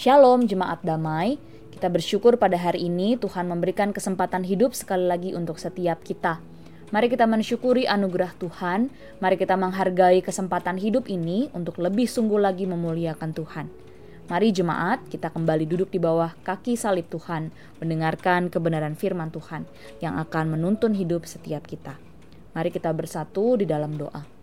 Shalom jemaat damai. Kita bersyukur pada hari ini Tuhan memberikan kesempatan hidup sekali lagi untuk setiap kita. Mari kita mensyukuri anugerah Tuhan, mari kita menghargai kesempatan hidup ini untuk lebih sungguh lagi memuliakan Tuhan. Mari jemaat, kita kembali duduk di bawah kaki salib Tuhan, mendengarkan kebenaran firman Tuhan yang akan menuntun hidup setiap kita. Mari kita bersatu di dalam doa.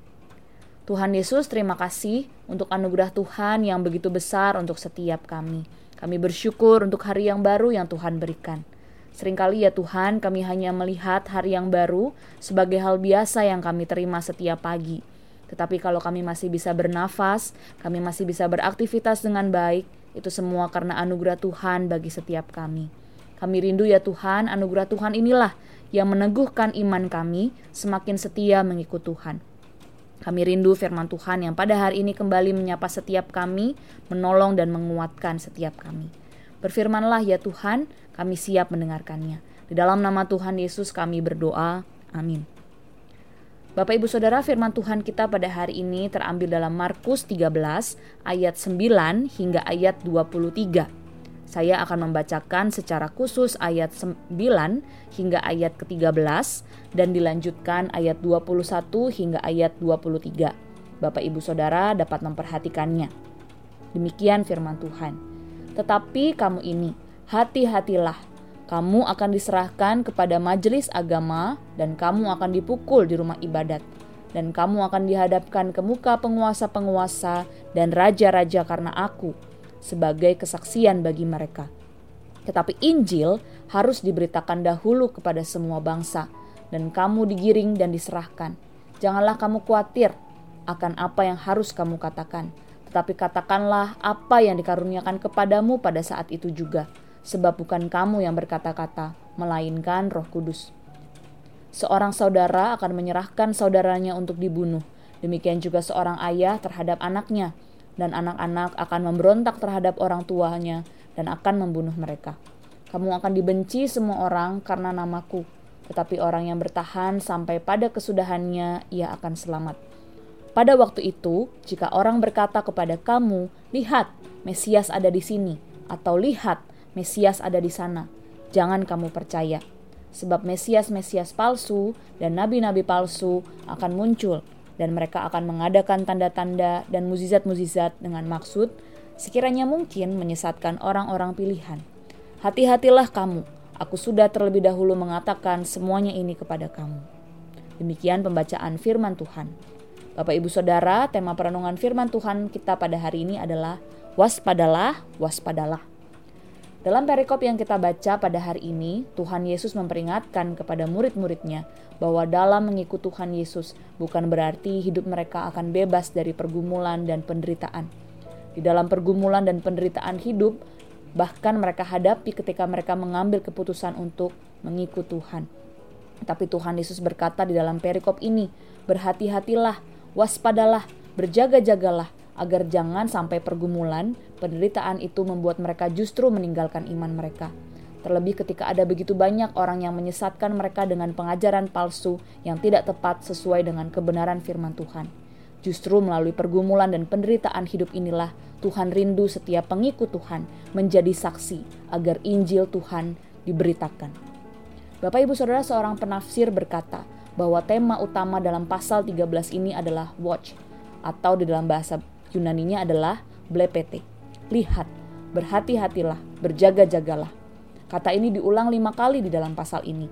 Tuhan Yesus, terima kasih untuk anugerah Tuhan yang begitu besar untuk setiap kami. Kami bersyukur untuk hari yang baru yang Tuhan berikan. Seringkali ya Tuhan, kami hanya melihat hari yang baru sebagai hal biasa yang kami terima setiap pagi. Tetapi kalau kami masih bisa bernafas, kami masih bisa beraktivitas dengan baik, itu semua karena anugerah Tuhan bagi setiap kami. Kami rindu ya Tuhan, anugerah Tuhan inilah yang meneguhkan iman kami semakin setia mengikut Tuhan. Kami rindu firman Tuhan yang pada hari ini kembali menyapa setiap kami, menolong dan menguatkan setiap kami. Berfirmanlah ya Tuhan, kami siap mendengarkannya. Di dalam nama Tuhan Yesus kami berdoa. Amin. Bapak Ibu Saudara, firman Tuhan kita pada hari ini terambil dalam Markus 13 ayat 9 hingga ayat 23. Saya akan membacakan secara khusus ayat 9 hingga ayat ke-13 dan dilanjutkan ayat 21 hingga ayat 23. Bapak Ibu Saudara dapat memperhatikannya. Demikian firman Tuhan. Tetapi kamu ini, hati-hatilah. Kamu akan diserahkan kepada majelis agama dan kamu akan dipukul di rumah ibadat. Dan kamu akan dihadapkan ke muka penguasa-penguasa dan raja-raja karena aku sebagai kesaksian bagi mereka. Tetapi Injil harus diberitakan dahulu kepada semua bangsa, dan kamu digiring dan diserahkan. Janganlah kamu khawatir akan apa yang harus kamu katakan, tetapi katakanlah apa yang dikaruniakan kepadamu pada saat itu juga, sebab bukan kamu yang berkata-kata, melainkan Roh Kudus. Seorang saudara akan menyerahkan saudaranya untuk dibunuh, demikian juga seorang ayah terhadap anaknya, dan anak-anak akan memberontak terhadap orang tuanya dan akan membunuh mereka. Kamu akan dibenci semua orang karena namaku, tetapi orang yang bertahan sampai pada kesudahannya ia akan selamat. Pada waktu itu, jika orang berkata kepada kamu, "Lihat, Mesias ada di sini," atau "Lihat, Mesias ada di sana," jangan kamu percaya, sebab Mesias-Mesias palsu dan nabi-nabi palsu akan muncul dan mereka akan mengadakan tanda-tanda dan muzizat-muzizat dengan maksud sekiranya mungkin menyesatkan orang-orang pilihan. Hati-hatilah kamu, aku sudah terlebih dahulu mengatakan semuanya ini kepada kamu. Demikian pembacaan firman Tuhan. Bapak Ibu Saudara, tema perenungan firman Tuhan kita pada hari ini adalah waspadalah, waspadalah. Dalam perikop yang kita baca pada hari ini, Tuhan Yesus memperingatkan kepada murid-muridnya bahwa dalam mengikut Tuhan Yesus bukan berarti hidup mereka akan bebas dari pergumulan dan penderitaan. Di dalam pergumulan dan penderitaan hidup, bahkan mereka hadapi ketika mereka mengambil keputusan untuk mengikut Tuhan. Tapi Tuhan Yesus berkata di dalam perikop ini, berhati-hatilah, waspadalah, berjaga-jagalah, agar jangan sampai pergumulan, penderitaan itu membuat mereka justru meninggalkan iman mereka. Terlebih ketika ada begitu banyak orang yang menyesatkan mereka dengan pengajaran palsu yang tidak tepat sesuai dengan kebenaran firman Tuhan. Justru melalui pergumulan dan penderitaan hidup inilah Tuhan rindu setiap pengikut Tuhan menjadi saksi agar Injil Tuhan diberitakan. Bapak Ibu Saudara seorang penafsir berkata bahwa tema utama dalam pasal 13 ini adalah watch atau di dalam bahasa Yunaninya adalah blepete. Lihat, berhati-hatilah, berjaga-jagalah. Kata ini diulang lima kali di dalam pasal ini.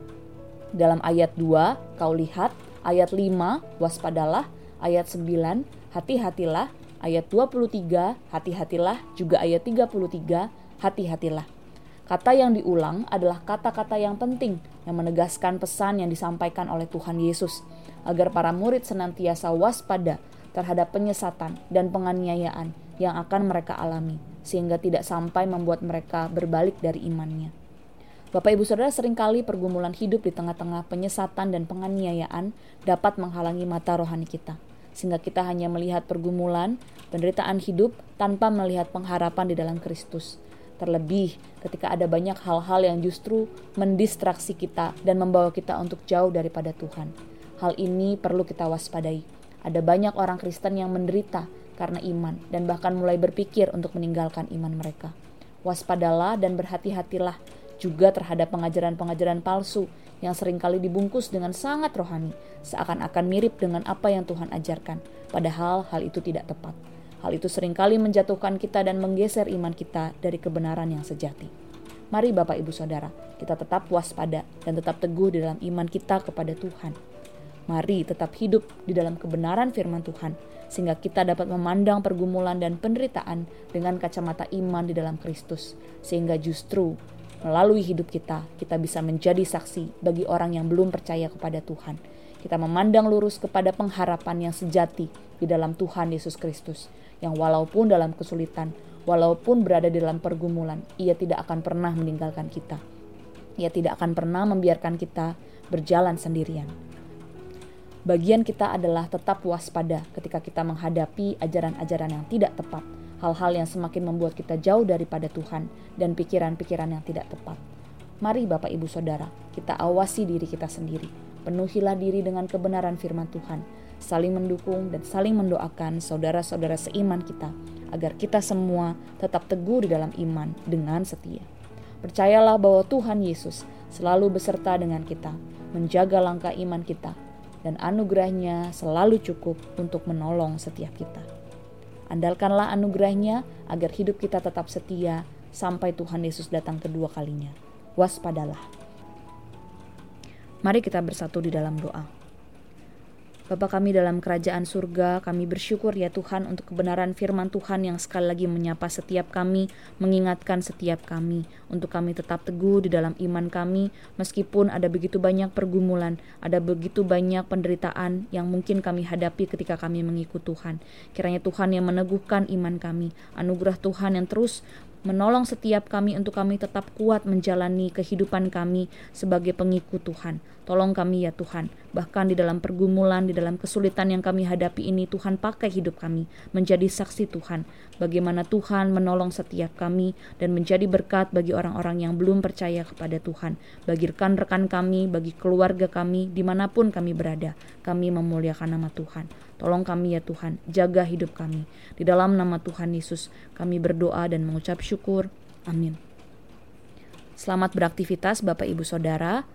Dalam ayat 2, kau lihat, ayat 5, waspadalah, ayat 9, hati-hatilah, ayat 23, hati-hatilah, juga ayat 33, hati-hatilah. Kata yang diulang adalah kata-kata yang penting yang menegaskan pesan yang disampaikan oleh Tuhan Yesus agar para murid senantiasa waspada terhadap penyesatan dan penganiayaan yang akan mereka alami, sehingga tidak sampai membuat mereka berbalik dari imannya. Bapak Ibu Saudara sering kali pergumulan hidup di tengah-tengah penyesatan dan penganiayaan dapat menghalangi mata rohani kita, sehingga kita hanya melihat pergumulan, penderitaan hidup tanpa melihat pengharapan di dalam Kristus. Terlebih ketika ada banyak hal-hal yang justru mendistraksi kita dan membawa kita untuk jauh daripada Tuhan. Hal ini perlu kita waspadai. Ada banyak orang Kristen yang menderita karena iman dan bahkan mulai berpikir untuk meninggalkan iman mereka. Waspadalah dan berhati-hatilah juga terhadap pengajaran-pengajaran palsu yang sering kali dibungkus dengan sangat rohani, seakan-akan mirip dengan apa yang Tuhan ajarkan, padahal hal itu tidak tepat. Hal itu sering kali menjatuhkan kita dan menggeser iman kita dari kebenaran yang sejati. Mari Bapak Ibu Saudara, kita tetap waspada dan tetap teguh di dalam iman kita kepada Tuhan. Mari tetap hidup di dalam kebenaran firman Tuhan, sehingga kita dapat memandang pergumulan dan penderitaan dengan kacamata iman di dalam Kristus, sehingga justru melalui hidup kita, kita bisa menjadi saksi bagi orang yang belum percaya kepada Tuhan. Kita memandang lurus kepada pengharapan yang sejati di dalam Tuhan Yesus Kristus, yang walaupun dalam kesulitan, walaupun berada di dalam pergumulan, ia tidak akan pernah meninggalkan kita. Ia tidak akan pernah membiarkan kita berjalan sendirian. Bagian kita adalah tetap waspada ketika kita menghadapi ajaran-ajaran yang tidak tepat, hal-hal yang semakin membuat kita jauh daripada Tuhan dan pikiran-pikiran yang tidak tepat. Mari Bapak Ibu Saudara, kita awasi diri kita sendiri. Penuhilah diri dengan kebenaran firman Tuhan, saling mendukung dan saling mendoakan saudara-saudara seiman kita agar kita semua tetap teguh di dalam iman dengan setia. Percayalah bahwa Tuhan Yesus selalu beserta dengan kita, menjaga langkah iman kita, dan anugerahnya selalu cukup untuk menolong setiap kita. Andalkanlah anugerahnya agar hidup kita tetap setia sampai Tuhan Yesus datang kedua kalinya. Waspadalah. Mari kita bersatu di dalam doa. Bapa kami dalam kerajaan surga, kami bersyukur ya Tuhan untuk kebenaran firman Tuhan yang sekali lagi menyapa setiap kami, mengingatkan setiap kami, untuk kami tetap teguh di dalam iman kami, meskipun ada begitu banyak pergumulan, ada begitu banyak penderitaan yang mungkin kami hadapi ketika kami mengikut Tuhan. Kiranya Tuhan yang meneguhkan iman kami, anugerah Tuhan yang terus menolong setiap kami untuk kami tetap kuat menjalani kehidupan kami sebagai pengikut Tuhan. Tolong kami ya Tuhan, bahkan di dalam pergumulan, di dalam kesulitan yang kami hadapi ini, Tuhan pakai hidup kami menjadi saksi Tuhan. Bagaimana Tuhan menolong setiap kami dan menjadi berkat bagi orang-orang yang belum percaya kepada Tuhan. Bagi rekan-rekan kami, bagi keluarga kami, di mana pun kami berada, kami memuliakan nama Tuhan. Tolong kami ya Tuhan, jaga hidup kami. Di dalam nama Tuhan Yesus, kami berdoa dan mengucap syukur. Amin. Selamat beraktivitas Bapak Ibu Saudara.